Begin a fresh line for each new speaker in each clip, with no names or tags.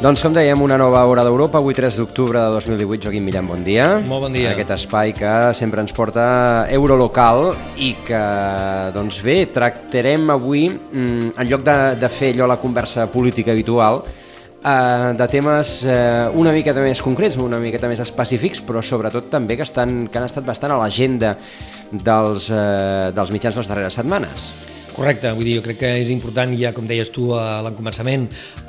Doncs com dèiem, una nova hora d'Europa, avui 3 d'octubre de 2018. Joaquim Millán, bon dia.
Molt bon dia.
Aquest espai que sempre ens porta Eurolocal i que, doncs bé, tractarem avui, mm, en lloc de, de fer allò la conversa política habitual, eh, de temes eh, una miqueta més concrets, una miqueta més específics, però sobretot també que, estan, que han estat bastant a l'agenda dels, eh, dels mitjans les darreres setmanes.
Correcte, vull dir, jo crec que és important, ja com deies tu a l'encomençament,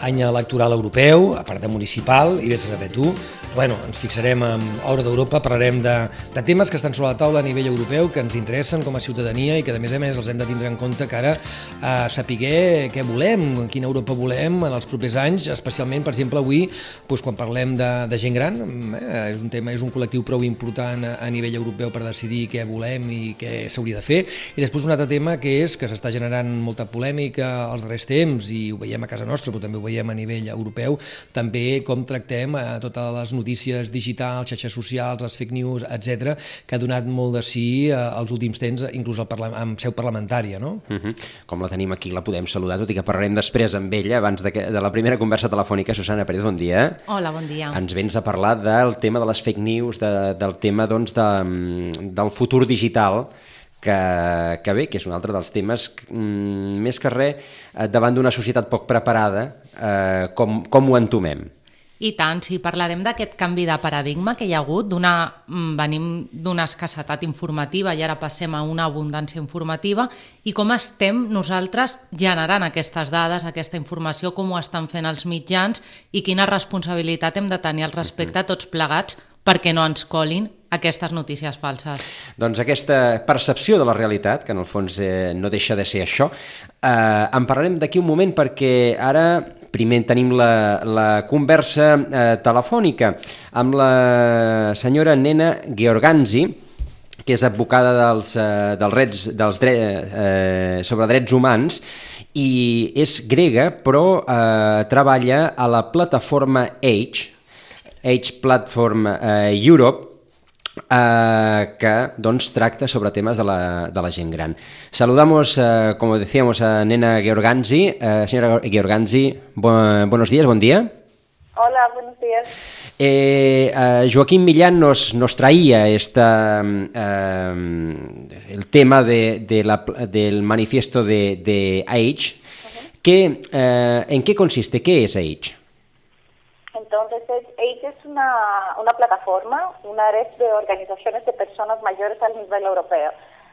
any electoral europeu, a part de municipal, i vés a saber tu, bueno, ens fixarem en Hora d'Europa, parlarem de, de temes que estan sobre la taula a nivell europeu, que ens interessen com a ciutadania i que, a més a més, els hem de tindre en compte que ara eh, sapiguer què volem, quina Europa volem en els propers anys, especialment, per exemple, avui, doncs, quan parlem de, de gent gran, eh, és un tema, és un col·lectiu prou important a, a nivell europeu per decidir què volem i què s'hauria de fer, i després un altre tema que és que s'està generant molta polèmica als darrers temps, i ho veiem a casa nostra, però també ho veiem a nivell europeu, també com tractem a totes les notícies digitals, xarxes socials, les fake news, etc, que ha donat molt de sí eh, als últims temps, inclús al amb seu parlamentària, no?
Uh -huh. Com la tenim aquí, la podem saludar, tot i que parlarem després amb ella, abans de, que, de la primera conversa telefònica. Susana Pérez, bon dia.
Hola, bon dia.
Ens vens a parlar del tema de les fake news, de, del tema doncs, de, del futur digital, que, que bé, que és un altre dels temes, mm, més que res, eh, davant d'una societat poc preparada, eh, com, com ho entomem?
I tant, sí, parlarem d'aquest canvi de paradigma que hi ha hagut, d'una venim d'una escassetat informativa i ara passem a una abundància informativa i com estem nosaltres generant aquestes dades, aquesta informació, com ho estan fent els mitjans i quina responsabilitat hem de tenir al respecte tots plegats perquè no ens colin aquestes notícies falses.
Doncs aquesta percepció de la realitat, que en el fons eh, no deixa de ser això, eh, en parlarem d'aquí un moment perquè ara primer tenim la, la conversa eh, telefònica amb la senyora Nena Georganzi, que és advocada dels, eh, dels drets, dels dre eh, sobre drets humans i és grega però eh, treballa a la plataforma Age, Age Platform eh, Europe, eh, que doncs, tracta sobre temes de la, de la gent gran. Saludamos, eh, como decíamos, a Nena Georganzi. Eh, señora Georganzi, bu buenos días, buen día.
Hola, buenos días.
Eh, Joaquín Millán nos, nos traía esta, el tema de, de la, del manifiesto de, de Age. Uh -huh. que, ¿En qué consiste? ¿Qué es Age?
Entonces, Age es una, una plataforma, una red de organizaciones de personas mayores a nivel europeo.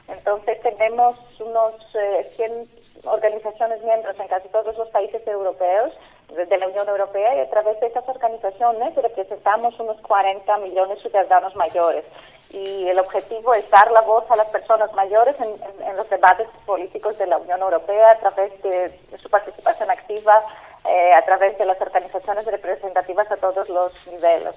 Entonces, tenemos unos eh, 100 organizaciones miembros en casi todos los países europeos de la Unión Europea y a través de estas organizaciones representamos unos 40 millones de ciudadanos mayores. Y el objetivo es dar la voz a las personas mayores en, en, en los debates políticos de la Unión Europea a través de, su participación activa, eh, a través de las organizaciones representativas a todos los niveles.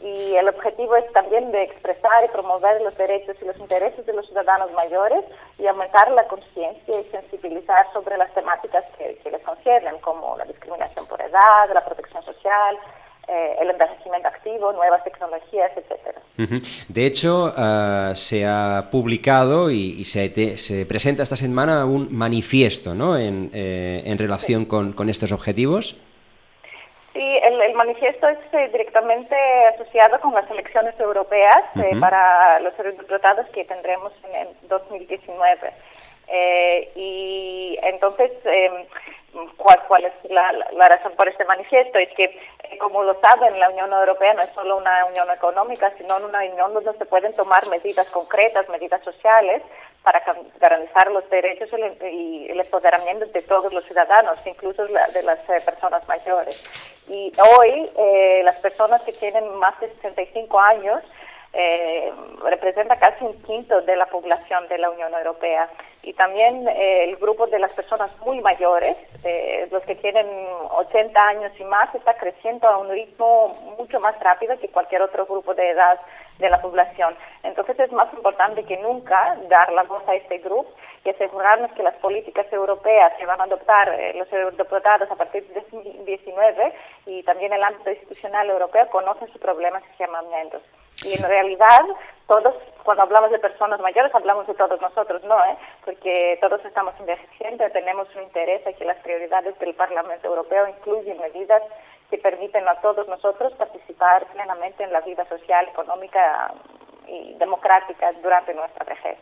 Y el objetivo es también de expresar y promover los derechos y los intereses de los ciudadanos mayores y aumentar la conciencia y sensibilizar sobre las temáticas que, que les conciernen, como la discriminación por edad, la protección social, eh, el envejecimiento activo, nuevas tecnologías, etc.
Uh -huh. De hecho, uh, se ha publicado y, y se, te, se, presenta esta semana un manifiesto ¿no? en, eh, en relación sí. con, con, estos objetivos.
Sí, el, el manifiesto es eh, directamente asociado con las elecciones europeas uh -huh. para los eurodiputados que tendremos en, en 2019. y entonces cuál, cuál es la, la, razón por este manifiesto. Es que, eh, como lo saben, la Unión Europea no es solo una unión económica, sino una unión donde se pueden tomar medidas concretas, medidas sociales, para garantizar los derechos y el empoderamiento de todos los ciudadanos, incluso de las eh, personas mayores. Y hoy, eh, las personas que tienen más de 65 años, eh, representa casi un quinto de la población de la Unión Europea. Y también eh, el grupo de las personas muy mayores, eh, los que tienen 80 años y más, está creciendo a un ritmo mucho más rápido que cualquier otro grupo de edad de la población. Entonces es más importante que nunca dar la voz a este grupo y asegurarnos que las políticas europeas que van a adoptar eh, los eurodiputados a partir de 2019 y también el ámbito institucional europeo conocen sus problemas y llamamientos. Y en realidad, todos, cuando hablamos de personas mayores, hablamos de todos nosotros, ¿no? Eh? Porque todos estamos envejeciendo, tenemos un interés a que las prioridades del Parlamento Europeo incluyen medidas que permiten a todos nosotros participar plenamente en la vida social, económica y democrática durante nuestra vejez.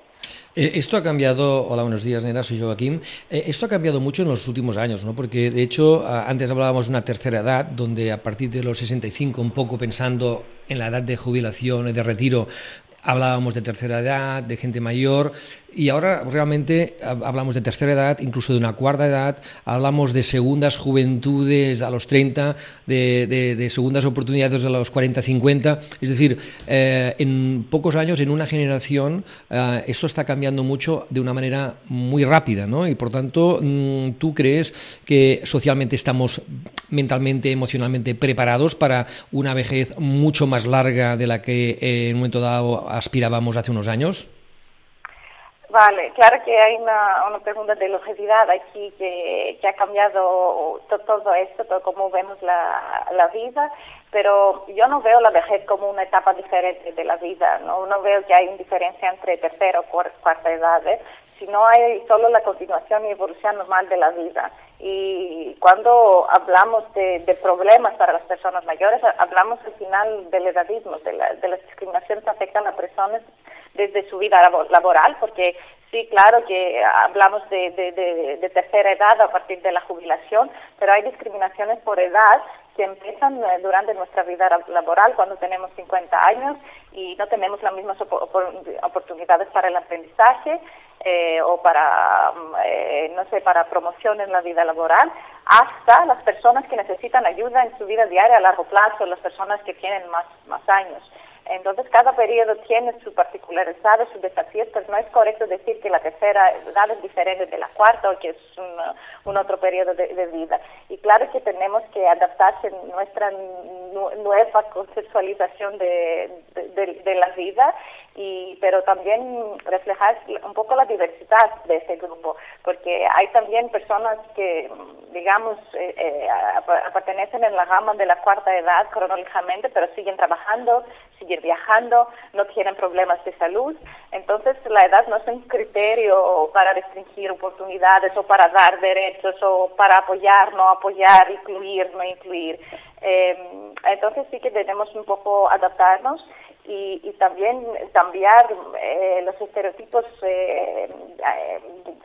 Eh, esto ha cambiado, hola, buenos días, Nera, soy Joaquín. Eh, esto ha cambiado mucho en los últimos años, ¿no? Porque de hecho, antes hablábamos de una tercera edad, donde a partir de los 65, un poco pensando en la edad de jubilación y de retiro, hablábamos de tercera edad, de gente mayor, y ahora realmente hablamos de tercera edad, incluso de una cuarta edad, hablamos de segundas juventudes a los 30, de, segundas oportunidades a los 40, 50. Es decir, eh, en pocos años, en una generación, eh, esto está cambiando mucho de una manera muy rápida, ¿no? Y por tanto, mm, ¿tú crees que socialmente estamos mentalmente, emocionalmente preparados para una vejez mucho más larga de la que eh, en un momento dado aspirábamos hace unos años?
Vale, claro que hay una, una pregunta de longevidad aquí que, que ha cambiado todo, esto, todo cómo vemos la, la, vida, pero yo no veo la vejez como una etapa diferente de la vida, no, no veo que hay una diferencia entre tercera o cuarta edad, ¿eh? sino hay solo la continuación y evolución normal de la vida. Y cuando hablamos de, de, problemas para las personas mayores, hablamos al final del edadismo, de, la, de las discriminaciones que afectan a personas desde su vida laboral, porque sí, claro que hablamos de, de, tercera edad a partir de la jubilación, pero hay discriminaciones por edad que empiezan eh, durante nuestra vida laboral cuando tenemos 50 años y no tenemos las mismas oportunidades para el aprendizaje eh, o para, mm, eh, no sé, para promoción en la vida laboral, hasta las personas que necesitan ayuda en su vida diaria a largo plazo, las personas que tienen más, más años. Entonces, cada periodo tiene su particularidad, sus desafíos, pero no es correcto decir que la tercera edad es diferente de la cuarta o que es un, otro periodo de, vida. Y claro que tenemos que adaptarse nuestra nueva conceptualización de, de, la vida, y, pero también reflejar un poco la diversidad de ese grupo, porque hay también personas que, digamos, eh, eh, pertenecen en la gama de la cuarta edad cronológicamente, pero siguen trabajando, seguir viajando, no tienen problemas de salud. Entonces, la edad no es un criterio para restringir oportunidades o para dar derechos o para apoyar, no apoyar, incluir, no incluir. Eh, entonces, sí que tenemos un poco adaptarnos y, y también cambiar eh, los estereotipos eh,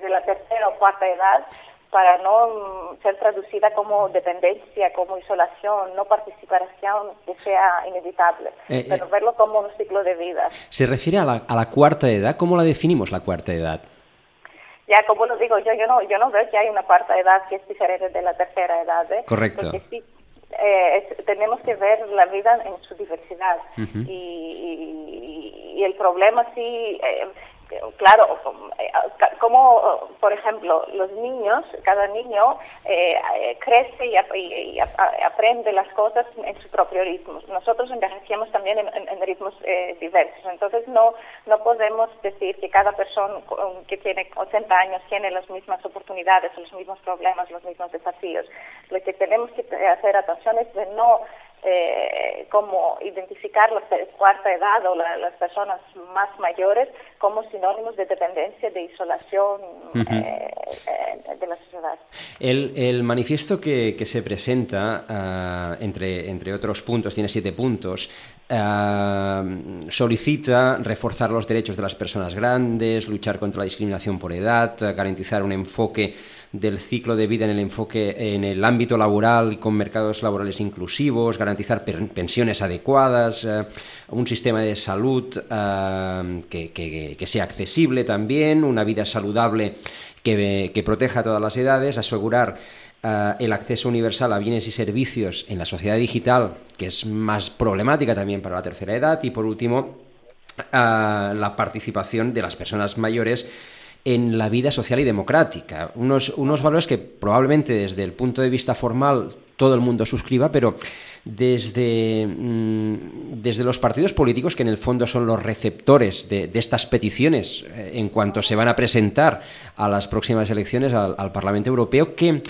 de la tercera o cuarta edad para no ser traducida como dependencia, como isolación, no participación que sea inevitable, eh, pero eh. verlo como un ciclo de vida.
¿Se refiere a la, a la cuarta edad? ¿Cómo la definimos la cuarta edad?
Ya, como lo digo, yo, yo, no, yo no veo que hay una cuarta edad que es diferente de la tercera edad. ¿eh?
Correcto.
Porque sí, eh, tenemos que ver la vida en su diversidad. y, y, y, el problema sí, eh, claro, eh, como por ejemplo los niños, cada niño eh, crece y, aprende las cosas en su propio ritmo. Nosotros envejecemos también en, ritmos eh, diversos, entonces no no podemos decir que cada persona que tiene 80 años tiene las mismas oportunidades, los mismos problemas, los mismos desafíos. Lo que tenemos que hacer atención es de no eh, como identificar la cuarta edad o la, las personas más mayores como sinónimos de dependencia, de isolación eh, eh, de la sociedad.
El, el manifiesto que, que, se presenta, uh, entre, entre otros puntos, tiene siete puntos, Uh, solicita reforzar los derechos de las personas grandes, luchar contra la discriminación por edad, garantizar un enfoque del ciclo de vida en el enfoque en el ámbito laboral con mercados laborales inclusivos, garantizar pensiones adecuadas, uh, un sistema de salud uh, que, que, sea accesible también, una vida saludable que, que proteja a todas las edades, asegurar uh, el acceso universal a bienes y servicios en la sociedad digital, que es más problemática también para la tercera edad, y por último, la participación de las personas mayores en la vida social y democrática. Unos, unos valores que probablemente desde el punto de vista formal todo el mundo suscriba, pero desde, mm, desde los partidos políticos, que en el fondo son los receptores de, estas peticiones eh, en cuanto se van a presentar a las próximas elecciones al, Parlamento Europeo, ¿qué,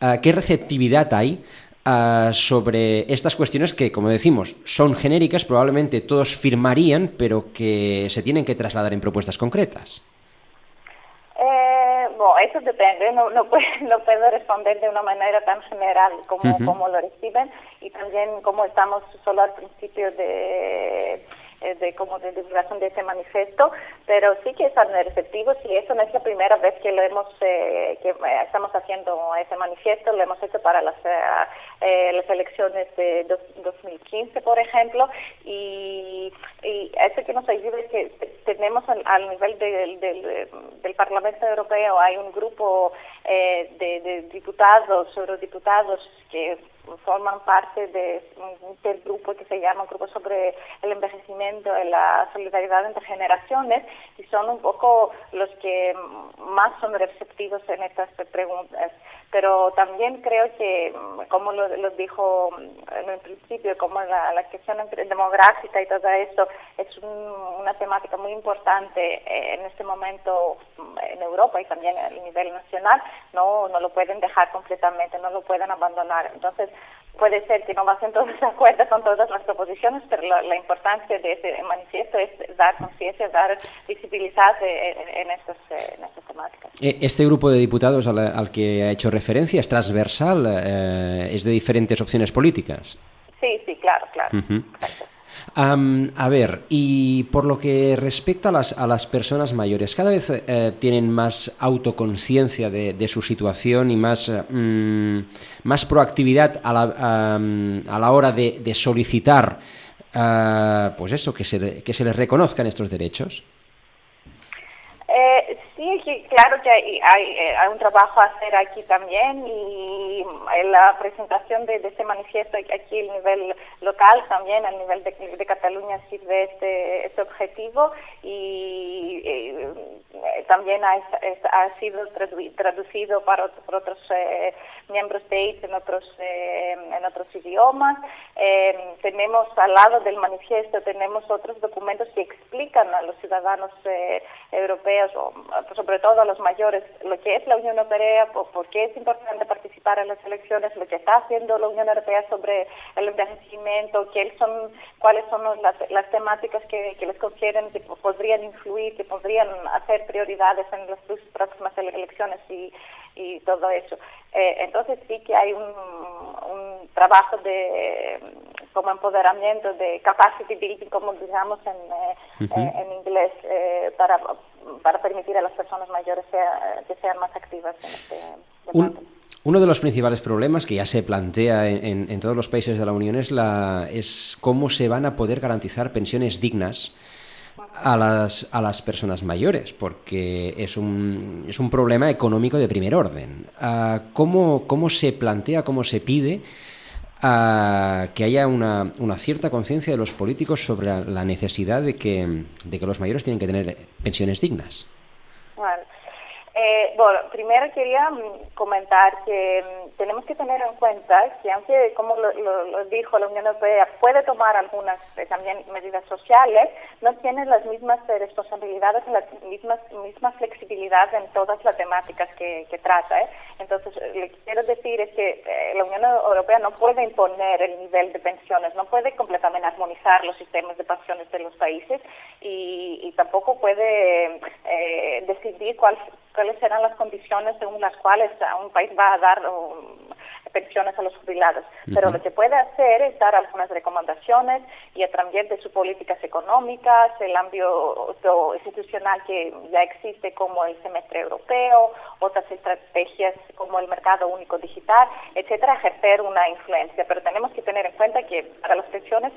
eh, ¿qué receptividad hay uh, sobre estas cuestiones que, como decimos, son genéricas, probablemente todos firmarían, pero que se tienen que trasladar en propuestas concretas.
Bueno, eso depende, no, no, puedo, no puedo responder de una manera tan general como, uh -huh. como lo reciben y también como estamos solo al principio de de como de divulgación de ese manifiesto, pero sí que están receptivos y eso no es la primera vez que lo hemos eh, que eh, estamos haciendo ese manifiesto, lo hemos hecho para las eh, las elecciones de dos, 2015, por ejemplo, y, y, eso que nos ayuda es que tenemos al, al nivel del, del, del, Parlamento Europeo hay un grupo eh, de diputados, eurodiputados que forman parte de, del grupo que se llama Grupo sobre el Envejecimiento y la Solidaridad entre Generaciones y son un poco los que más son receptivos en estas preguntas. Pero también creo que, como lo, lo dijo en el principio, como la, la cuestión demográfica y todo eso es un, una temática muy importante en este momento en Europa y también a nivel nacional, no, no lo pueden dejar completamente, no lo pueden abandonar. Entonces, puede ser que no vayan todos de acuerdo con todas las proposiciones, pero la, la importancia de ese manifiesto es dar conciencia, dar visibilidad en, en, estas, en, estas, temáticas.
Este grupo de diputados al, al que ha hecho referencia es transversal, eh, es de diferentes opciones políticas.
Sí, sí, claro, claro.
Uh -huh. Um, a ver, y por lo que respecta a las, a las personas mayores, cada vez eh, tienen más autoconciencia de, de, su situación y más, um, más proactividad a la, a la hora de, solicitar, uh, pues eso, que se, que se les reconozcan estos derechos.
Eh, sí, claro que hay, hay, hay, un trabajo a hacer aquí también y la presentación de, de este manifiesto aquí a nivel local también, a nivel de, Cataluña sirve este, este objetivo y, y también ha, ha, sido traducido para por otros eh, de AIDS en otros, eh, en otros idiomas. Eh, tenemos al lado del manifiesto, tenemos otros documentos que explican a los ciudadanos eh, europeos, o sobre todo a los mayores, lo que es la Unión Europea, por, qué es importante participar en las elecciones, lo que está haciendo la Unión Europea sobre el envejecimiento, qué son, cuáles son las, las temáticas que, que, les confieren, que podrían influir, que podrían hacer prioridades en las próximas elecciones y, y todo eso. Eh, entonces sí que hay un, un, trabajo de como empoderamiento, de capacity building, como digamos en, uh -huh. en, inglés, eh, para, para permitir a las personas mayores sea, que sean más activas en este
un, uno de los principales problemas que ya se plantea en, en, en, todos los países de la Unión es, la, es cómo se van a poder garantizar pensiones dignas a las, a las personas mayores, porque es un, es un problema económico de primer orden. Uh, ¿cómo, ¿Cómo se plantea, cómo se pide uh, que haya una, una cierta conciencia de los políticos sobre la, necesidad de que, de que los mayores tienen que tener pensiones dignas?
Eh, bueno, primero quería comentar que mm, tenemos que tener en cuenta que aunque, como lo, lo, dijo la Unión Europea, puede tomar algunas eh, también medidas sociales, no tiene las mismas eh, responsabilidades, la misma, misma flexibilidad en todas las temáticas que, que trata. ¿eh? Entonces, lo que quiero decir es que eh, la Unión Europea no puede imponer el nivel de pensiones, no puede completamente armonizar los sistemas de pensiones de los países y, tampoco puede eh, decidir cuál cuáles serán las condiciones según las cuales un país va a dar um, pensiones a los jubilados. Uh -huh. Pero lo que puede hacer es dar algunas recomendaciones y a través de sus políticas económicas, el ámbito institucional que ya existe como el semestre europeo, otras estrategias como el mercado único digital, etcétera, ejercer una influencia. Pero tenemos que tener en cuenta que para las pensiones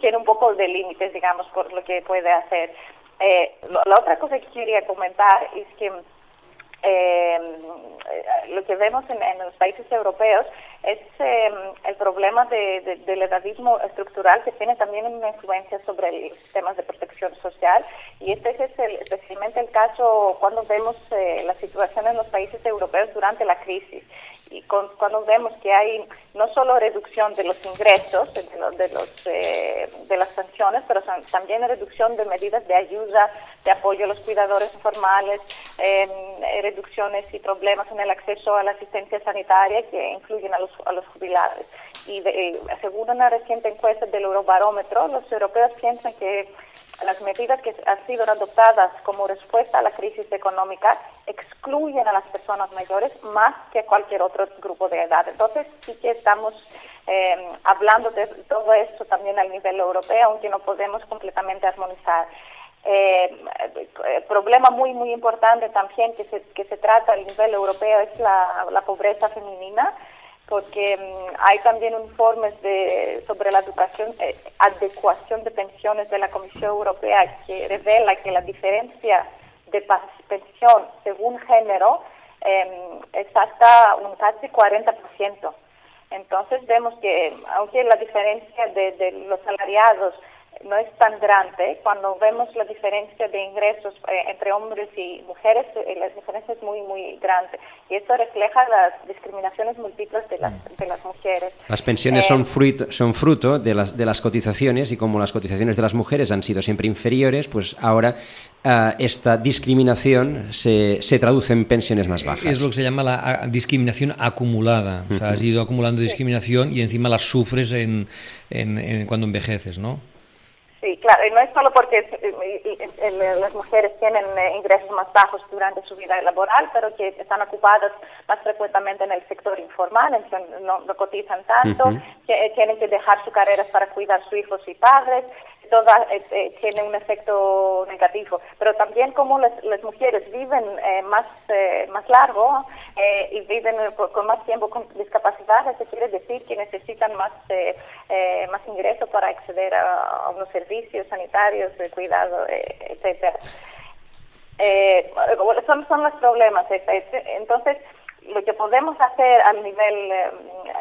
tiene un poco de límites, digamos, por lo que puede hacer. Eh, la otra cosa que quería comentar es que eh, lo que vemos en, los países europeos es eh, el problema de, de, del edadismo estructural que tiene también una influencia sobre los sistemas de protección social. Y este es el, especialmente el caso cuando vemos eh, la situación en los países europeos durante la crisis y cuando vemos que hay no solo reducción de los ingresos, de, los, de, los, eh, de las pensiones, pero también reducción de medidas de ayuda, de apoyo a los cuidadores informales, em, eh, reducciones y problemas en el acceso a la asistencia sanitaria que incluyen a los, a los jubilados. Y eh, según una reciente encuesta del Eurobarómetro, los europeos piensan que las medidas que han sido adoptadas como respuesta a la crisis económica excluyen a las personas mayores más que a cualquier otro grupo de edad. Entonces sí que estamos eh, hablando de todo esto también al nivel europeo, aunque no podemos completamente armonizar. Eh, problema muy muy importante también que se, que se trata a nivel europeo es la pobreza femenina porque mm, hay también informes de, sobre la educación, eh, adecuación de pensiones de la Comisión Europea que revela que la diferencia de pensión según género em, es hasta un casi 40%. Entonces vemos que aunque la diferencia de, de los salariados no es tan grande. Cuando vemos la diferencia de ingresos eh, entre hombres y mujeres, eh, la diferencia es muy, muy grande. Y esto refleja las discriminaciones múltiples de las, de las mujeres.
Las pensiones son, eh, fruto, son fruto de las, de las cotizaciones y como las cotizaciones de las mujeres han sido siempre inferiores, pues ahora esta discriminación se, se, traduce en pensiones más bajas.
Es lo que se llama la discriminación acumulada. O sea, has ido acumulando discriminación y encima las sufres en, en, en cuando envejeces, ¿no?
Sí, claro, y no es solo porque las mujeres tienen eh, ingresos más bajos durante su vida laboral, pero que están ocupadas más frecuentemente en el sector informal, no, no cotizan tanto, que eh, tienen que dejar sus carreras para cuidar a sus hijos y padres, toda eh, eh, tiene un efecto negativo. Pero también como las, las mujeres viven eh, más, eh, más largo eh, y viven con más tiempo con discapacidad, eso quiere decir que necesitan más, más ingresos para acceder a, unos servicios sanitarios, de cuidado, etcétera. son, son los problemas. Entonces, lo que podemos hacer a nivel eh,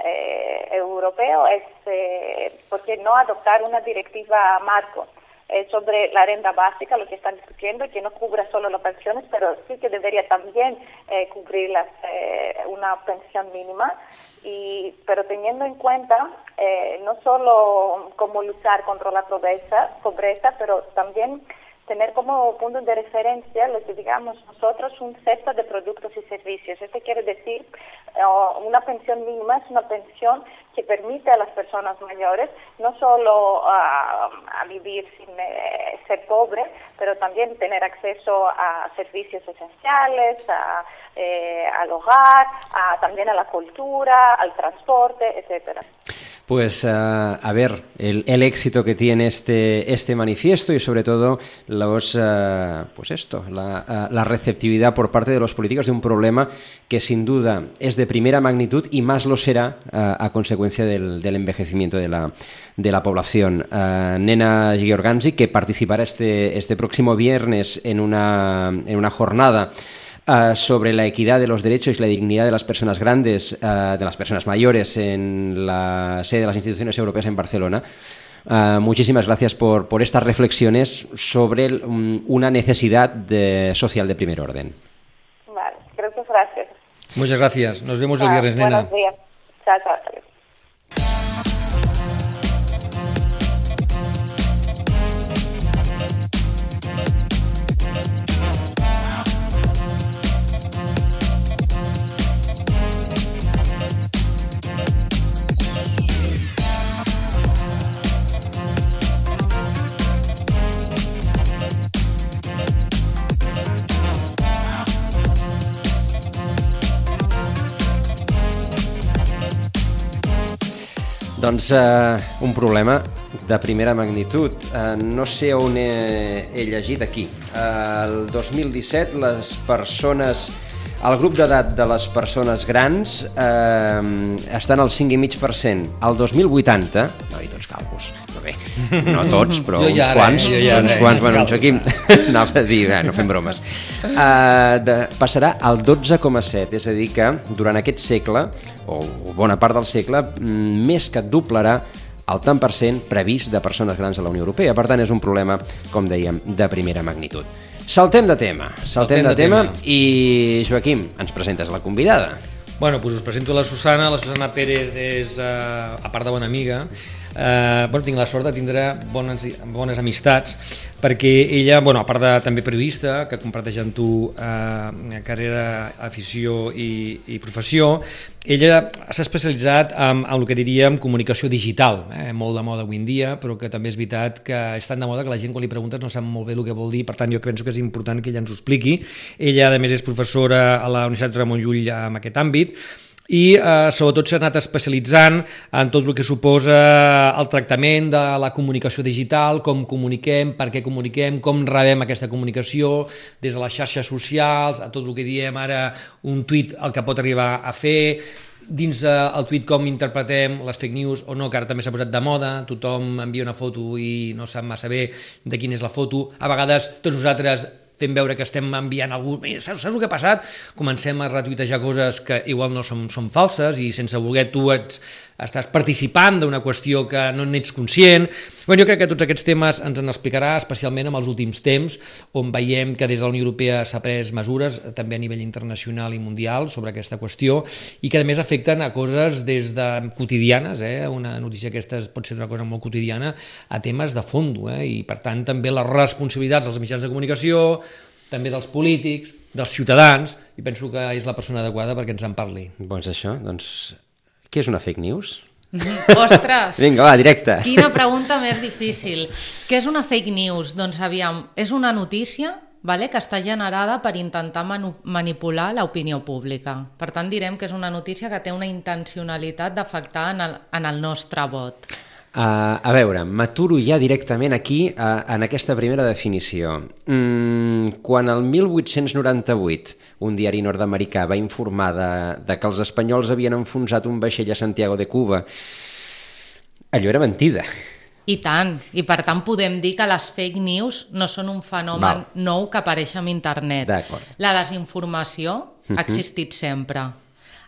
eh, europeo es, eh, ¿por qué no adoptar una directiva marco? sobre la renta básica, lo que están discutiendo, que no cubra solo las pensiones, pero sí que debería también cubrir las, una pensión mínima, y, pero teniendo en cuenta no solo cómo luchar contra la pobreza, pobreza pero también tener como punto de referencia lo que digamos nosotros un cesto de productos y servicios. Esto quiere decir eh, una pensión mínima es una pensión que permite a las personas mayores no solo a vivir sin eh, ser pobre, pero también tener acceso a servicios esenciales, a, eh, al hogar, a, también a la cultura, al transporte, etcétera.
Pues uh, a ver el, el, éxito que tiene este, este manifiesto y sobre todo los, uh, pues esto, la, la, receptividad por parte de los políticos de un problema que sin duda es de primera magnitud y más lo será a consecuencia del, del, envejecimiento de la, de la población. Nena Giorganzi, que participará este, este próximo viernes en una, en una jornada uh, sobre la equidad de los derechos y la dignidad de las personas grandes, uh, de las personas mayores en la sede de las instituciones europeas en Barcelona. Uh, muchísimas gracias por, por, estas reflexiones sobre el, um, una necesidad de, social de primer orden.
Vale, gracias.
Muchas gracias. Nos vemos el viernes, nena.
Buenos días. Chao, chao.
Doncs eh, un problema de primera magnitud. Eh, no sé on he, he llegit aquí. Eh, el 2017 les persones... El grup d'edat de les persones grans eh, estan al 5,5%. El 2080, no, i tots no bé, no tots, però uns
ja
quants,
ara, ja
uns
ara,
quants, bueno, en Joaquim, anava a dir, eh, no fem bromes, uh, de, passarà al 12,7, és a dir que durant aquest segle, o bona part del segle, mm, més que doblarà el tant per cent previst de persones grans a la Unió Europea. Per tant, és un problema, com dèiem, de primera magnitud. Saltem de tema, saltem, saltem de, de tema, tema i Joaquim, ens presentes la convidada.
Bueno, doncs us presento la Susana. La Susana Pérez és, eh, a part de bona amiga, eh, bueno, tinc la sort de tindre bones, bones amistats perquè ella, bueno, a part de també periodista, que comparteix amb tu eh, carrera, afició i, i professió, ella s'ha especialitzat en, en el que diríem comunicació digital, eh, molt de moda avui en dia, però que també és veritat que és tan de moda que la gent quan li preguntes no sap molt bé el que vol dir, per tant jo penso que és important que ella ens ho expliqui. Ella, a més, és professora a la Universitat Ramon Llull en aquest àmbit, i eh, sobretot s'ha anat especialitzant en tot el que suposa el tractament de la comunicació digital, com comuniquem, per què comuniquem, com rebem aquesta comunicació, des de les xarxes socials, a tot el que diem ara un tuit el que pot arribar a fer, dins eh, el tuit com interpretem les fake news o no, que ara també s'ha posat de moda, tothom envia una foto i no sap massa bé de quina és la foto, a vegades tots nosaltres fent veure que estem enviant algú... Saps, saps el que ha passat? Comencem a retuitejar coses que igual no són, són falses i sense voler tu ets, estàs participant d'una qüestió que no n'ets conscient. Bueno, jo crec que tots aquests temes ens en explicarà, especialment en els últims temps, on veiem que des de la Unió Europea s'ha pres mesures, també a nivell internacional i mundial, sobre aquesta qüestió, i que a més afecten a coses des de quotidianes, eh? una notícia aquesta pot ser una cosa molt quotidiana, a temes de fons, eh? i per tant també les responsabilitats dels mitjans de comunicació, també dels polítics, dels ciutadans, i penso que és la persona adequada perquè ens en parli.
Doncs això, doncs què és una fake news?
Ostres!
Vinga, va, directe.
Quina pregunta més difícil. Què és una fake news? Doncs aviam, és una notícia vale, que està generada per intentar manipular l'opinió pública. Per tant, direm que és una notícia que té una intencionalitat d'afectar en, el, en el nostre vot.
Uh, a veure, m'aturo ja directament aquí uh, en aquesta primera definició. Mm, quan el 1898 un diari nord-americà va informar de, de que els espanyols havien enfonsat un vaixell a Santiago de Cuba, allò era mentida.
I tant, i per tant podem dir que les fake news no són un fenomen Val. nou que apareix en internet. La desinformació ha existit sempre.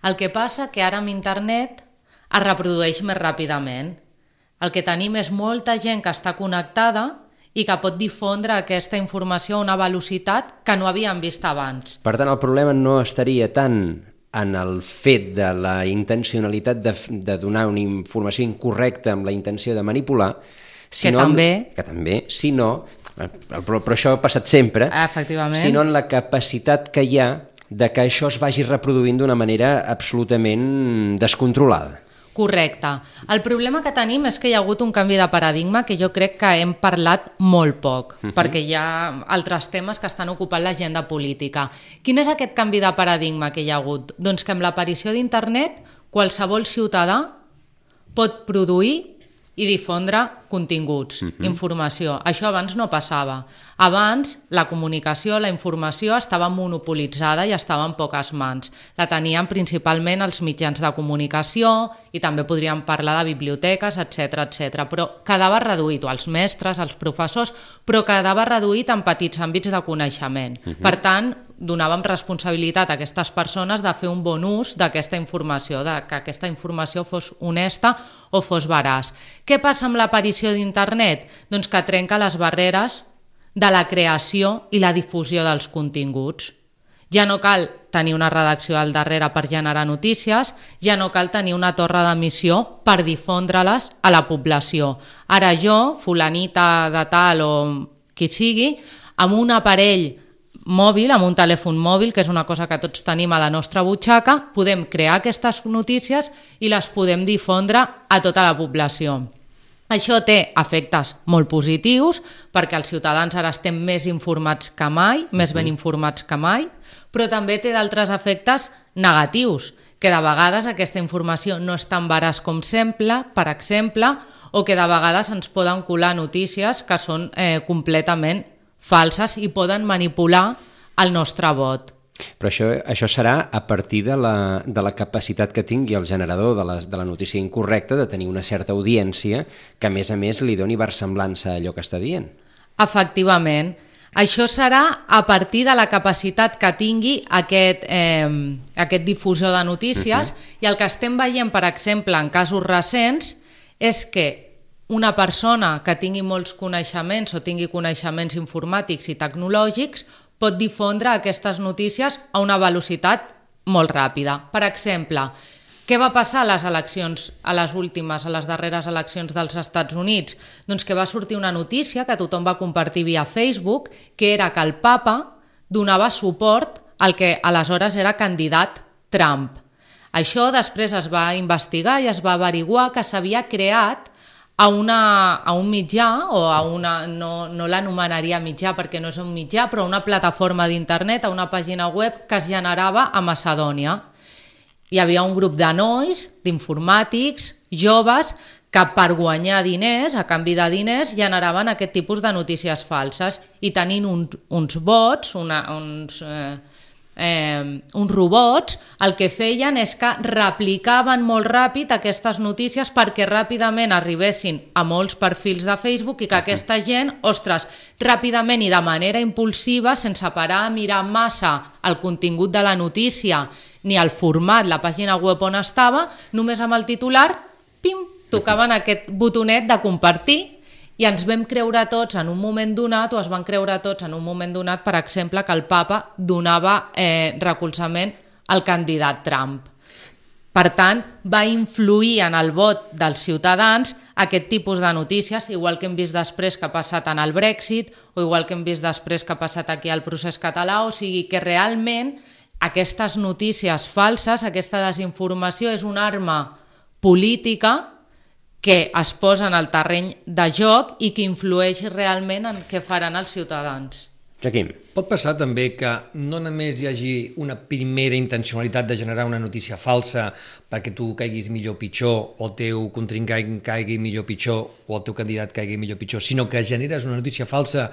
El que passa que ara amb internet es reprodueix més ràpidament el que tenim és molta gent que està connectada i que pot difondre aquesta informació a una velocitat que no havíem vist abans.
Per tant, el problema no estaria tant en el fet de la intencionalitat de, de donar una informació incorrecta amb la intenció de manipular,
sinó que també,
que també sinó, però, però això ha passat sempre,
Efectivament.
sinó en la capacitat que hi ha de que això es vagi reproduint d'una manera absolutament descontrolada.
Correcte. El problema que tenim és que hi ha hagut un canvi de paradigma que jo crec que hem parlat molt poc, uh -huh. perquè hi ha altres temes que estan ocupant l'agenda política. Quin és aquest canvi de paradigma que hi ha hagut? Doncs que amb l'aparició d'internet qualsevol ciutadà pot produir i difondre continguts, uh -huh. informació. Això abans no passava. Abans la comunicació, la informació estava monopolitzada i estava en poques mans. La tenien principalment els mitjans de comunicació i també podríem parlar de biblioteques, etc etc. però quedava reduït, o els mestres, els professors, però quedava reduït en petits àmbits de coneixement. Uh -huh. Per tant, donàvem responsabilitat a aquestes persones de fer un bon ús d'aquesta informació, de que aquesta informació fos honesta o fos veraç. Què passa amb l'aparició d'internet? Doncs que trenca les barreres de la creació i la difusió dels continguts. Ja no cal tenir una redacció al darrere per generar notícies, ja no cal tenir una torre d'emissió per difondre-les a la població. Ara jo, fulanita de tal o qui sigui, amb un aparell mòbil, amb un telèfon mòbil, que és una cosa que tots tenim a la nostra butxaca, podem crear aquestes notícies i les podem difondre a tota la població. Això té efectes molt positius perquè els ciutadans ara estem més informats que mai, més ben informats que mai, però també té d'altres efectes negatius, que de vegades aquesta informació no és tan veraç com sembla, per exemple, o que de vegades ens poden colar notícies que són eh, completament falses i poden manipular el nostre vot.
Però això, això serà a partir de la, de la capacitat que tingui el generador de la, de la notícia incorrecta de tenir una certa audiència que, a més a més, li doni versemblança a allò que està dient.
Efectivament. Això serà a partir de la capacitat que tingui aquest, eh, aquest difusor de notícies uh -huh. i el que estem veient, per exemple, en casos recents, és que una persona que tingui molts coneixements o tingui coneixements informàtics i tecnològics pot difondre aquestes notícies a una velocitat molt ràpida. Per exemple, què va passar a les eleccions, a les últimes, a les darreres eleccions dels Estats Units? Doncs que va sortir una notícia que tothom va compartir via Facebook, que era que el papa donava suport al que aleshores era candidat Trump. Això després es va investigar i es va averiguar que s'havia creat a, una, a un mitjà, o a una, no, no l'anomenaria mitjà perquè no és un mitjà, però una plataforma d'internet, a una pàgina web que es generava a Macedònia. Hi havia un grup de nois, d'informàtics, joves, que per guanyar diners, a canvi de diners, generaven aquest tipus de notícies falses i tenint un, uns vots, una, uns... Eh, eh, uns robots, el que feien és que replicaven molt ràpid aquestes notícies perquè ràpidament arribessin a molts perfils de Facebook i que aquesta gent, ostres, ràpidament i de manera impulsiva, sense parar a mirar massa el contingut de la notícia ni el format, la pàgina web on estava, només amb el titular, pim, tocaven aquest botonet de compartir i ens vam creure tots en un moment donat, o es van creure tots en un moment donat, per exemple, que el papa donava eh, recolzament al candidat Trump. Per tant, va influir en el vot dels ciutadans aquest tipus de notícies, igual que hem vist després que ha passat en el Brexit o igual que hem vist després que ha passat aquí al procés català, o sigui que realment aquestes notícies falses, aquesta desinformació és una arma política que es posa en el terreny de joc i que influeix realment en què faran els ciutadans.
Joaquim.
Pot passar també que no només hi hagi una primera intencionalitat de generar una notícia falsa perquè tu caiguis millor o pitjor, o el teu contrincant caigui millor o pitjor, o el teu candidat caigui millor o pitjor, sinó que generes una notícia falsa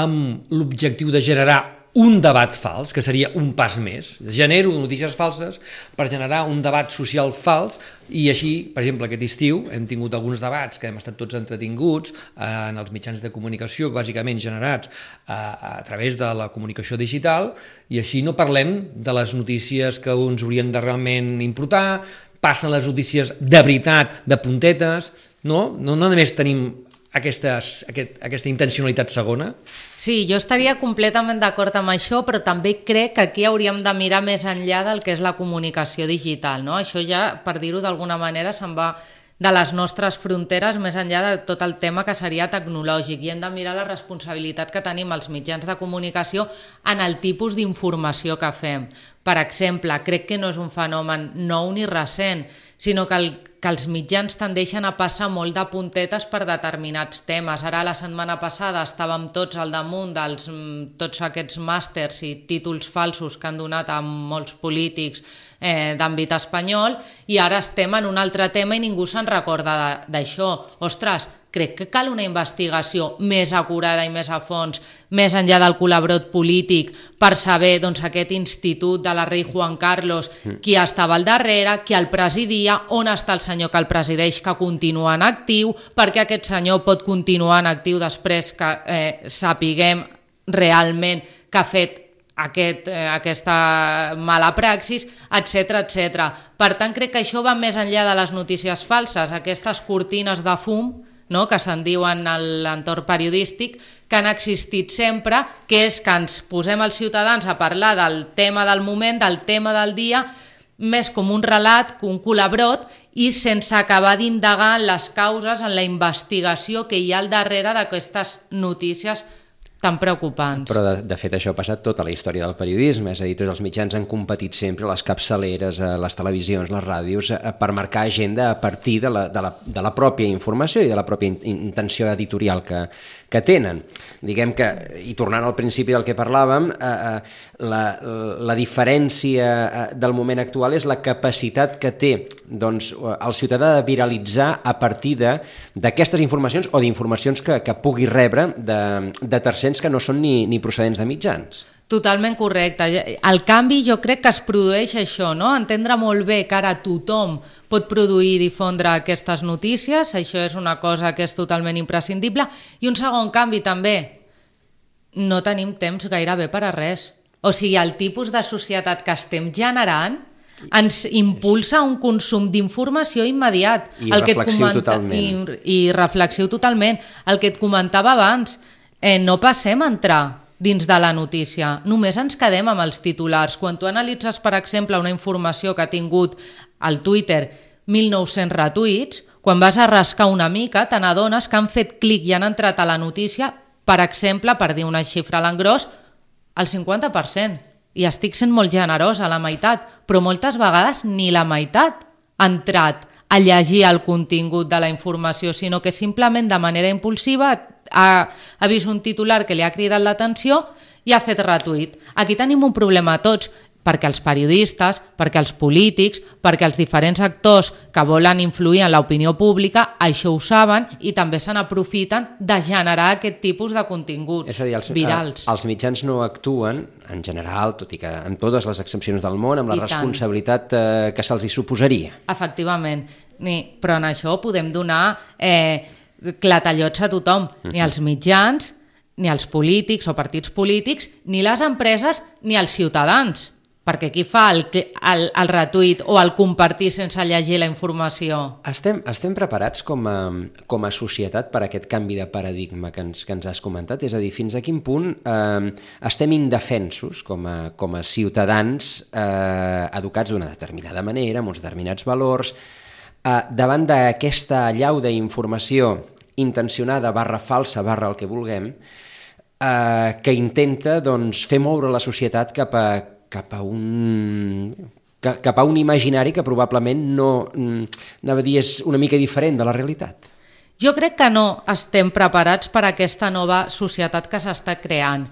amb l'objectiu de generar un debat fals, que seria un pas més. Genero notícies falses per generar un debat social fals i així, per exemple, aquest estiu hem tingut alguns debats que hem estat tots entretinguts eh, en els mitjans de comunicació, bàsicament generats eh, a través de la comunicació digital, i així no parlem de les notícies que uns haurien de realment importar, passen les notícies de veritat, de puntetes, no? No, no només tenim aquestes, aquest, aquesta intencionalitat segona?
Sí, jo estaria completament d'acord amb això, però també crec que aquí hauríem de mirar més enllà del que és la comunicació digital. No? Això ja, per dir-ho d'alguna manera, se'n va de les nostres fronteres més enllà de tot el tema que seria tecnològic i hem de mirar la responsabilitat que tenim els mitjans de comunicació en el tipus d'informació que fem. Per exemple, crec que no és un fenomen nou ni recent, sinó que, el, que els mitjans tendeixen a passar molt de puntetes per determinats temes. Ara, la setmana passada, estàvem tots al damunt dels mm, tots aquests màsters i títols falsos que han donat a molts polítics eh, d'àmbit espanyol i ara estem en un altre tema i ningú se'n recorda d'això. Ostres, crec que cal una investigació més acurada i més a fons, més enllà del col·labrot polític, per saber doncs, aquest institut de la rei Juan Carlos, mm. qui estava al darrere, qui el presidia, on està el senyor que el presideix, que continua en actiu, perquè aquest senyor pot continuar en actiu després que eh, sapiguem realment que ha fet aquest, eh, aquesta mala praxis, etc etc. Per tant, crec que això va més enllà de les notícies falses, aquestes cortines de fum no? que se'n diuen en l'entorn periodístic, que han existit sempre, que és que ens posem els ciutadans a parlar del tema del moment, del tema del dia, més com un relat, un col·labrot, i sense acabar d'indagar les causes, en la investigació que hi ha al darrere d'aquestes notícies tan preocupants.
Però, de, de fet, això ha passat tota la història del periodisme, és a dir, tots els mitjans han competit sempre, les capçaleres, eh, les televisions, les ràdios, eh, per marcar agenda a partir de la, de, la, de la pròpia informació i de la pròpia intenció editorial que, que tenen. Diguem que, i tornant al principi del que parlàvem, eh, eh, la, la diferència eh, del moment actual és la capacitat que té doncs, el ciutadà de viralitzar a partir d'aquestes informacions o d'informacions que, que pugui rebre de, de tercers que no són ni, ni procedents de mitjans.
Totalment correcte. El canvi jo crec que es produeix això, no? entendre molt bé que ara tothom pot produir i difondre aquestes notícies, això és una cosa que és totalment imprescindible. I un segon canvi també, no tenim temps gairebé per a res. O sigui, el tipus de societat que estem generant ens impulsa un consum d'informació immediat.
I el que et comenta... totalment.
I, I reflexiu totalment. El que et comentava abans, eh, no passem a entrar dins de la notícia. Només ens quedem amb els titulars. Quan tu analitzes, per exemple, una informació que ha tingut al Twitter 1.900 retuits, quan vas a rascar una mica te n'adones que han fet clic i han entrat a la notícia, per exemple, per dir una xifra a l'engròs, el 50%. I estic sent molt generosa, la meitat, però moltes vegades ni la meitat ha entrat a llegir el contingut de la informació, sinó que simplement de manera impulsiva ha, ha vist un titular que li ha cridat l'atenció i ha fet retuit. Aquí tenim un problema tots perquè els periodistes, perquè els polítics, perquè els diferents actors que volen influir en l'opinió pública, això ho saben i també se n'aprofiten de generar aquest tipus de continguts
És a dir, els,
virals.
Eh, els mitjans no actuen, en general, tot i que en totes les excepcions del món, amb la
I tant.
responsabilitat eh, que se'ls hi suposaria.
Efectivament, ni, però en això podem donar eh, clatallots a tothom, ni als mitjans, ni als polítics o partits polítics, ni les empreses, ni als ciutadans. Perquè qui fa el, el, el retuit o el compartir sense llegir la informació?
Estem, estem preparats com a, com a societat per a aquest canvi de paradigma que ens, que ens has comentat? És a dir, fins a quin punt eh, estem indefensos com a, com a ciutadans eh, educats d'una determinada manera, amb uns determinats valors, eh, davant d'aquesta allau d'informació intencionada, barra falsa, barra el que vulguem, eh, que intenta doncs, fer moure la societat cap a, cap a un ca- cap a un imaginari que probablement no, mm, anava a dir, és una mica diferent de la realitat.
Jo crec que no estem preparats per a aquesta nova societat que s'està creant.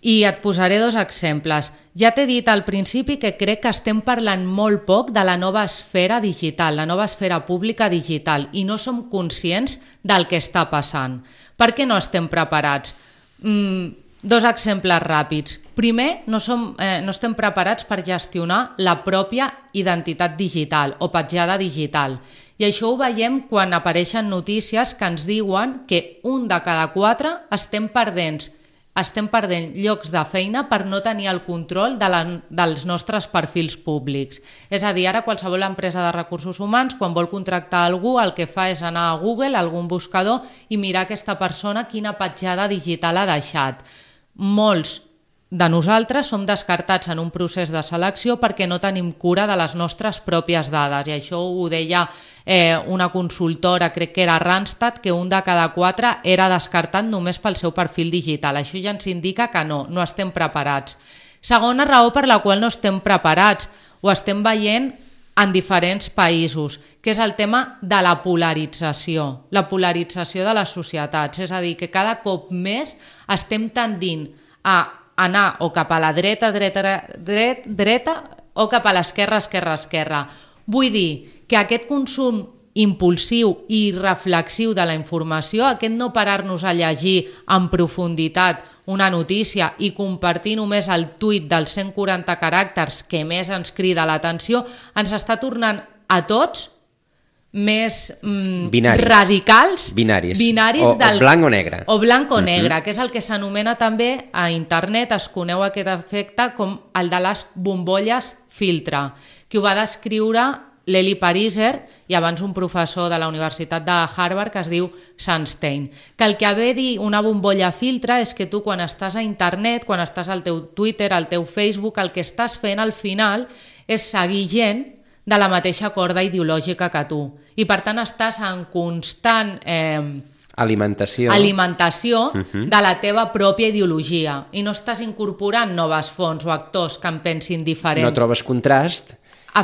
I et posaré dos exemples. Ja t'he dit al principi que crec que estem parlant molt poc de la nova esfera digital, la nova esfera pública digital, i no som conscients del que està passant. Per què no estem preparats? Mm, dos exemples ràpids. Primer, no, som, eh, no estem preparats per gestionar la pròpia identitat digital o petjada digital. I això ho veiem quan apareixen notícies que ens diuen que un de cada quatre estem perdents estem perdent llocs de feina per no tenir el control de la, dels nostres perfils públics. És a dir, ara qualsevol empresa de recursos humans, quan vol contractar algú, el que fa és anar a Google, a algun buscador, i mirar aquesta persona quina petjada digital ha deixat. Molts de nosaltres som descartats en un procés de selecció perquè no tenim cura de les nostres pròpies dades i això ho deia eh, una consultora, crec que era Randstad, que un de cada quatre era descartat només pel seu perfil digital. Això ja ens indica que no, no estem preparats. Segona raó per la qual no estem preparats, ho estem veient en diferents països, que és el tema de la polarització, la polarització de les societats. És a dir, que cada cop més estem tendint a anar o cap a la dreta, dreta, dret, dreta o cap a l'esquerra, esquerra, esquerra. Vull dir que aquest consum impulsiu i reflexiu de la informació, aquest no parar-nos a llegir en profunditat una notícia i compartir només el tuit dels 140 caràcters que més ens crida l'atenció, ens està tornant a tots més mm,
Binaris.
radicals
Binaris.
binaris
O- o
del,
blanc o negre.
o blanc o negre, que és el que s'anomena també a internet, es coneu aquest efecte com el de les bombolles filtre, que ho va descriure l'Eli Pariser i abans un professor de la Universitat de Harvard que es diu Sunstein, que el que ha de dir una bombolla filtre és que tu quan estàs a internet, quan estàs al teu Twitter, al teu Facebook, el que estàs fent al final és seguir gent de la mateixa corda ideològica que tu. I per tant estàs en constant eh,
Alimentació.
alimentació de la teva pròpia ideologia i no estàs incorporant noves fonts o actors que en pensin diferent.
no trobes contrast.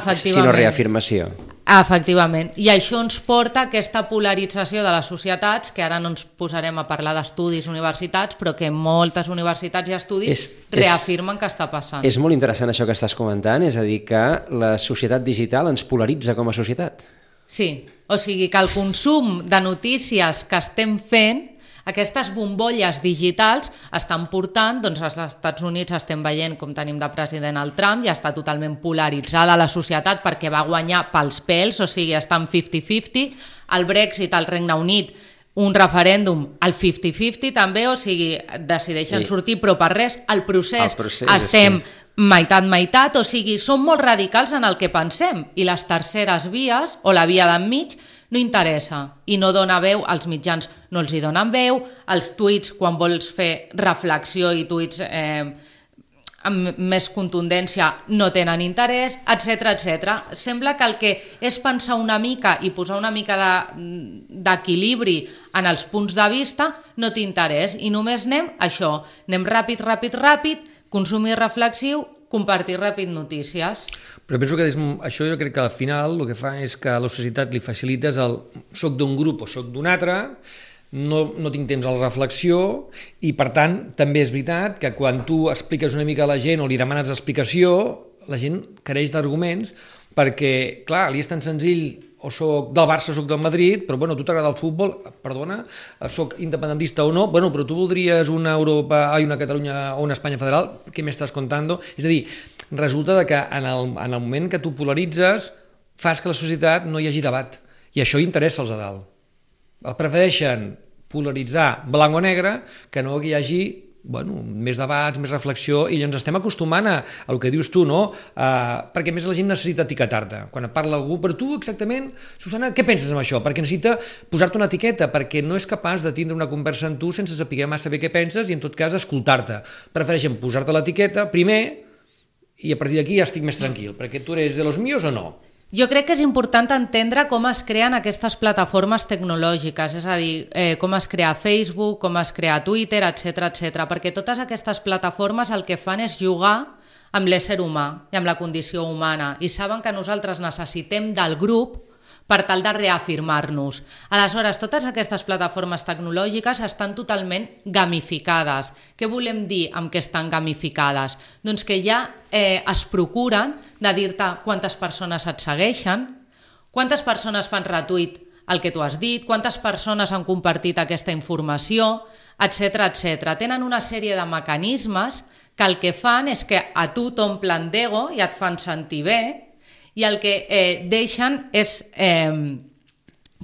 Sinó reafirmació.
Efectivament. I això ens porta a aquesta polarització de les societats, que ara no ens posarem a parlar d'estudis universitats, però que moltes universitats i estudis
És- és-
reafirmen que està passant.
És molt interessant això que estàs comentant, és a dir, que la societat digital ens polaritza com a societat.
Sí, o sigui que el consum de notícies que estem fent, aquestes bombolles digitals estan portant, doncs als Estats Units estem veient com tenim de president el Trump, ja està totalment polaritzada la societat perquè va guanyar pels pèls, o sigui, està en 50-50, el Brexit al Regne Unit un referèndum al 50-50 també, o sigui, decideixen
Sí.
sortir, però per res, el procés,
El procés,
estem
sí.
meitat, meitat, o sigui, som molt radicals en el que pensem i les terceres vies o la via d'enmig no interessa. I no dona veu als mitjans, no els hi donen veu, els tuits, quan vols fer reflexió i tuits eh, amb més contundència no tenen interès, etc etc. Sembla que el que és pensar una mica i posar una mica d'equilibri de, en els punts de vista no té interès i només anem això, anem ràpid, ràpid, ràpid, consumir reflexiu, compartir ràpid notícies.
Però penso que això jo crec que al final el que fa és que a la societat li facilites el soc d'un grup o soc d'un altre, no, no tinc temps a la reflexió i, per tant, també és veritat que quan tu expliques una mica a la gent o li demanes explicació, la gent careix d'arguments perquè, clar, li és tan senzill o soc del Barça o soc del Madrid, però bueno, a tu t'agrada el futbol, perdona, soc independentista o no, bueno, però tu voldries una Europa, ai, una Catalunya o una Espanya federal, què m'estàs contant? És a dir, resulta que en el, en el moment que tu polaritzes fas que la societat no hi hagi debat, i això interessa als a dalt. Prefereixen polaritzar blanc o negre que no hi hagi bueno, més debats, més reflexió, i ens estem acostumant a, a el que dius tu, no? Uh, perquè més la gent necessita etiquetar-te. Quan parla algú, per tu exactament, Susana, què penses amb això? Perquè necessita posar-te una etiqueta, perquè no és capaç de tindre una conversa amb tu sense saber massa bé què penses i, en tot cas, escoltar-te. Prefereixen posar-te l'etiqueta primer i a partir d'aquí ja estic més tranquil, perquè tu eres de los míos o no?
Jo crec que és important entendre com es creen aquestes plataformes tecnològiques, és a dir, eh, com es crea Facebook, com es crea Twitter, etc etc. perquè totes aquestes plataformes el que fan és jugar amb l'ésser humà i amb la condició humana i saben que nosaltres necessitem del grup per tal de reafirmar-nos. Aleshores, totes aquestes plataformes tecnològiques estan totalment gamificades. Què volem dir amb que estan gamificades? Doncs que ja eh, es procuren de dir-te quantes persones et segueixen, quantes persones fan retuit el que tu has dit, quantes persones han compartit aquesta informació, etc etc. Tenen una sèrie de mecanismes que el que fan és que a tu t'omplen d'ego i et fan sentir bé, i el que eh, deixen és eh,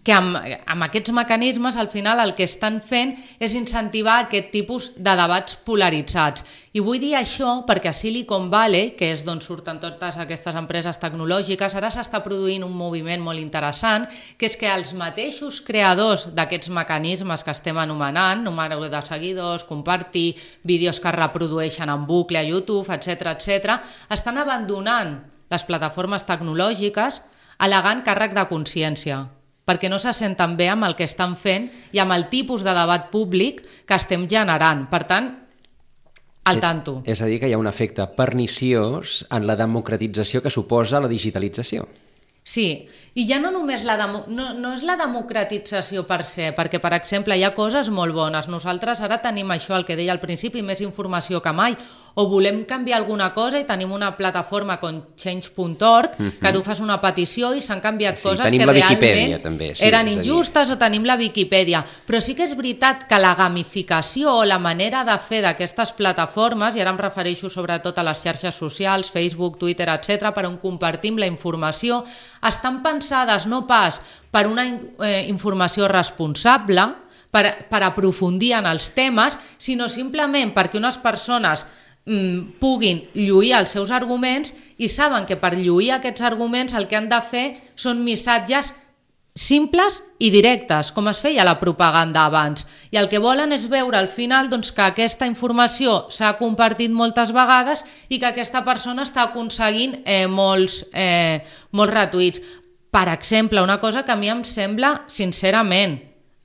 que amb, amb aquests mecanismes al final el que estan fent és incentivar aquest tipus de debats polaritzats. I vull dir això perquè a Silicon Valley, que és d'on surten totes aquestes empreses tecnològiques, ara s'està produint un moviment molt interessant, que és que els mateixos creadors d'aquests mecanismes que estem anomenant, número de seguidors, compartir, vídeos que reprodueixen en bucle a YouTube, etc etc, estan abandonant les plataformes tecnològiques al·legant càrrec de consciència perquè no se senten bé amb el que estan fent i amb el tipus de debat públic que estem generant. Per tant, al eh, tanto.
És a dir, que hi ha un efecte perniciós en la democratització que suposa la digitalització.
Sí, i ja no només la demo, no, no és la democratització per se, perquè, per exemple, hi ha coses molt bones. Nosaltres ara tenim això, el que deia al principi, més informació que mai, o volem canviar alguna cosa i tenim una plataforma com change.org que mhm. tu fas una petició i s'han canviat sí, coses que realment
també, sí,
eren injustes o tenim la Viquipèdia. Però sí que és veritat que la gamificació o la manera de fer d'aquestes plataformes, i ara em refereixo sobretot a les xarxes socials, Facebook, Twitter, etc, per on compartim la informació, estan pensades no pas per una eh, informació responsable, per, per aprofundir en els temes, sinó simplement perquè unes persones puguin lluir els seus arguments i saben que per lluir aquests arguments el que han de fer són missatges simples i directes, com es feia la propaganda abans. I el que volen és veure al final doncs, que aquesta informació s'ha compartit moltes vegades i que aquesta persona està aconseguint eh, molts, eh, molts retuits. Per exemple, una cosa que a mi em sembla, sincerament,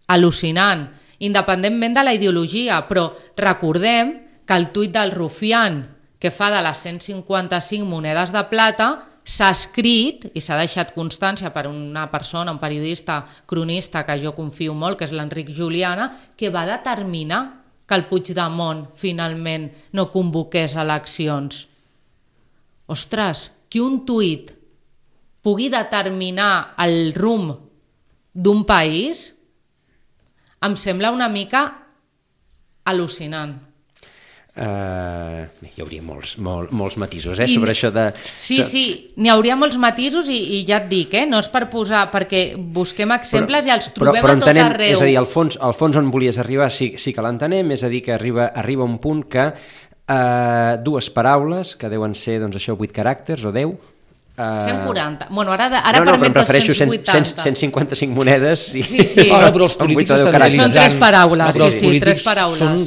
al·lucinant, independentment de la ideologia, però recordem que el tuit del Rufián, que fa de les 155 monedes de plata, s'ha escrit i s'ha deixat constància per una persona, un periodista cronista que jo confio molt, que és l'Enric Juliana, que va determinar que el Puigdemont finalment no convoqués eleccions. Ostres, que un tuit pugui determinar el rumb d'un país em sembla una mica al·lucinant.
Uh, hi hauria molts, molt, molts matisos eh, I, sobre això de...
Sí, sí, n'hi hauria molts matisos i, i ja et dic, eh, no és per posar, perquè busquem exemples però, i els trobem però, però entenem, a tot arreu.
És a dir, al fons, al fons on volies arribar sí, sí que l'entenem, és a dir, que arriba, arriba un punt que Uh, dues paraules, que deuen ser, doncs això, 8 caràcters o 10. Uh...
140. Bueno, ara, ara
no, no,
permet
però em prefereixo
280.
100, 155 monedes i...
Sí, sí.
Ara, però els
amb
polítics estan
caràcters.
Són tres paraules,
No, però
sí, sí, tres paraules.
Són,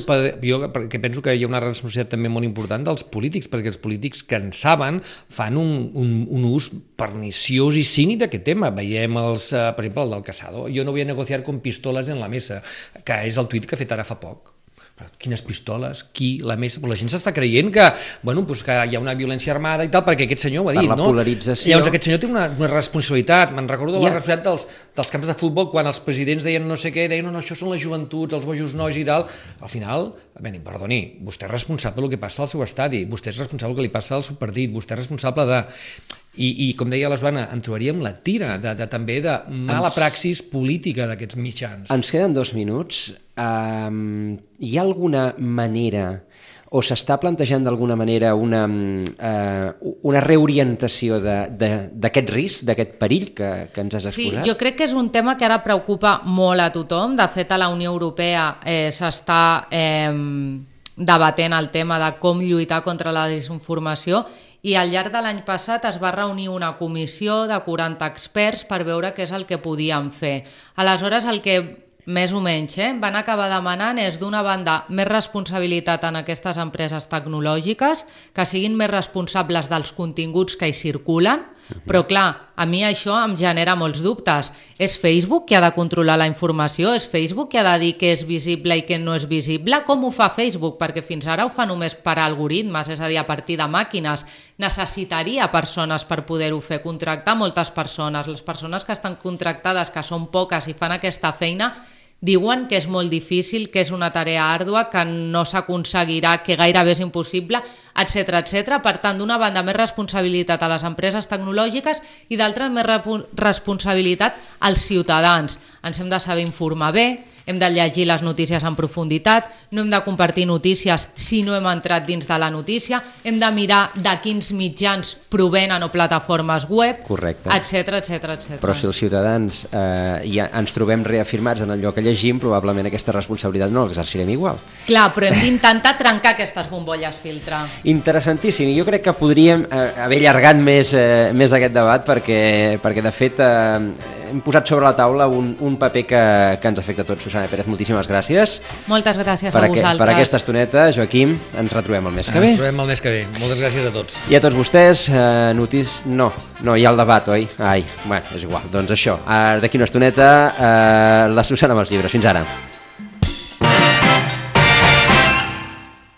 jo que penso que hi ha una responsabilitat també molt important dels polítics, perquè els polítics que en saben fan un, un, un ús perniciós i cínic d'aquest tema. Veiem, els, eh, per exemple, el del Casado. Jo no voy a negociar con pistoles en la mesa, que és el tuit que ha fet ara fa poc. Quines pistoles? Qui? La? Però la gent s'està creient que, bueno, pues que hi ha una violència armada i tal, perquè aquest senyor ho ha
Per
dit,
la
no?
polarització.
Llavors aquest senyor té una, una responsabilitat. Me'n recordo de
Ja.
la responsabilitat dels, dels camps de futbol quan els presidents deien no sé què, deien no, no, això són les joventuts, els bojos nois i tal. Al final, ben, perdoni, vostè és responsable del que passa al seu estadi, vostè és responsable del que li passa al seu partit, vostè és responsable de... I, i com deia la Joana, en trobaríem la tira de, de, també de mala praxis política d'aquests mitjans.
Ens queden dos minuts. Um, hi ha alguna manera o s'està plantejant d'alguna manera una, uh, una reorientació de- de- d'aquest risc, d'aquest perill que, que ens has
Sí,
exposat?
jo crec que és un tema que ara preocupa molt a tothom. De fet, a la Unió Europea eh, s'està eh, debatent el tema de com lluitar contra la desinformació i al llarg de l'any passat es va reunir una comissió de 40 experts per veure què és el que podíem fer. Aleshores, el que més o menys, eh? van acabar demanant és d'una banda més responsabilitat en aquestes empreses tecnològiques, que siguin més responsables dels continguts que hi circulen, però clar, a mi això em genera molts dubtes. És Facebook qui ha de controlar la informació? És Facebook qui ha de dir què és visible i què no és visible? Com ho fa Facebook? Perquè fins ara ho fa només per algoritmes, és a dir, a partir de màquines. Necessitaria persones per poder-ho fer, contractar moltes persones. Les persones que estan contractades, que són poques i fan aquesta feina, diuen que és molt difícil, que és una tarea àrdua, que no s'aconseguirà, que gairebé és impossible, etc etc. Per tant, d'una banda, més responsabilitat a les empreses tecnològiques i d'altra, més responsabilitat als ciutadans. Ens hem de saber informar bé, hem de llegir les notícies en profunditat, no hem de compartir notícies si no hem entrat dins de la notícia, hem de mirar de quins mitjans provenen o plataformes web,
Correcte.
etc etc etc.
Però si els ciutadans eh, ja ens trobem reafirmats en allò que llegim, probablement aquesta responsabilitat no l'exercirem igual.
Clar, però hem d'intentar trencar aquestes bombolles filtre.
Interessantíssim, jo crec que podríem eh, haver allargat més, eh, més aquest debat perquè, perquè de fet eh, hem posat sobre la taula un, un paper que, que ens afecta a tots. Susana Pérez, moltíssimes gràcies
Moltes gràcies
per,
a
aqu
vosaltres.
per aquesta estoneta. Joaquim, ens retrobem el mes que
Ens
ve.
trobem el mes que ve. Moltes gràcies a tots.
I a tots vostès, eh, notis... No, no, hi ha el debat, oi? Ai, bueno, és igual. Doncs això, eh, d'aquí una estoneta, eh, la Susana amb els llibres. Fins ara.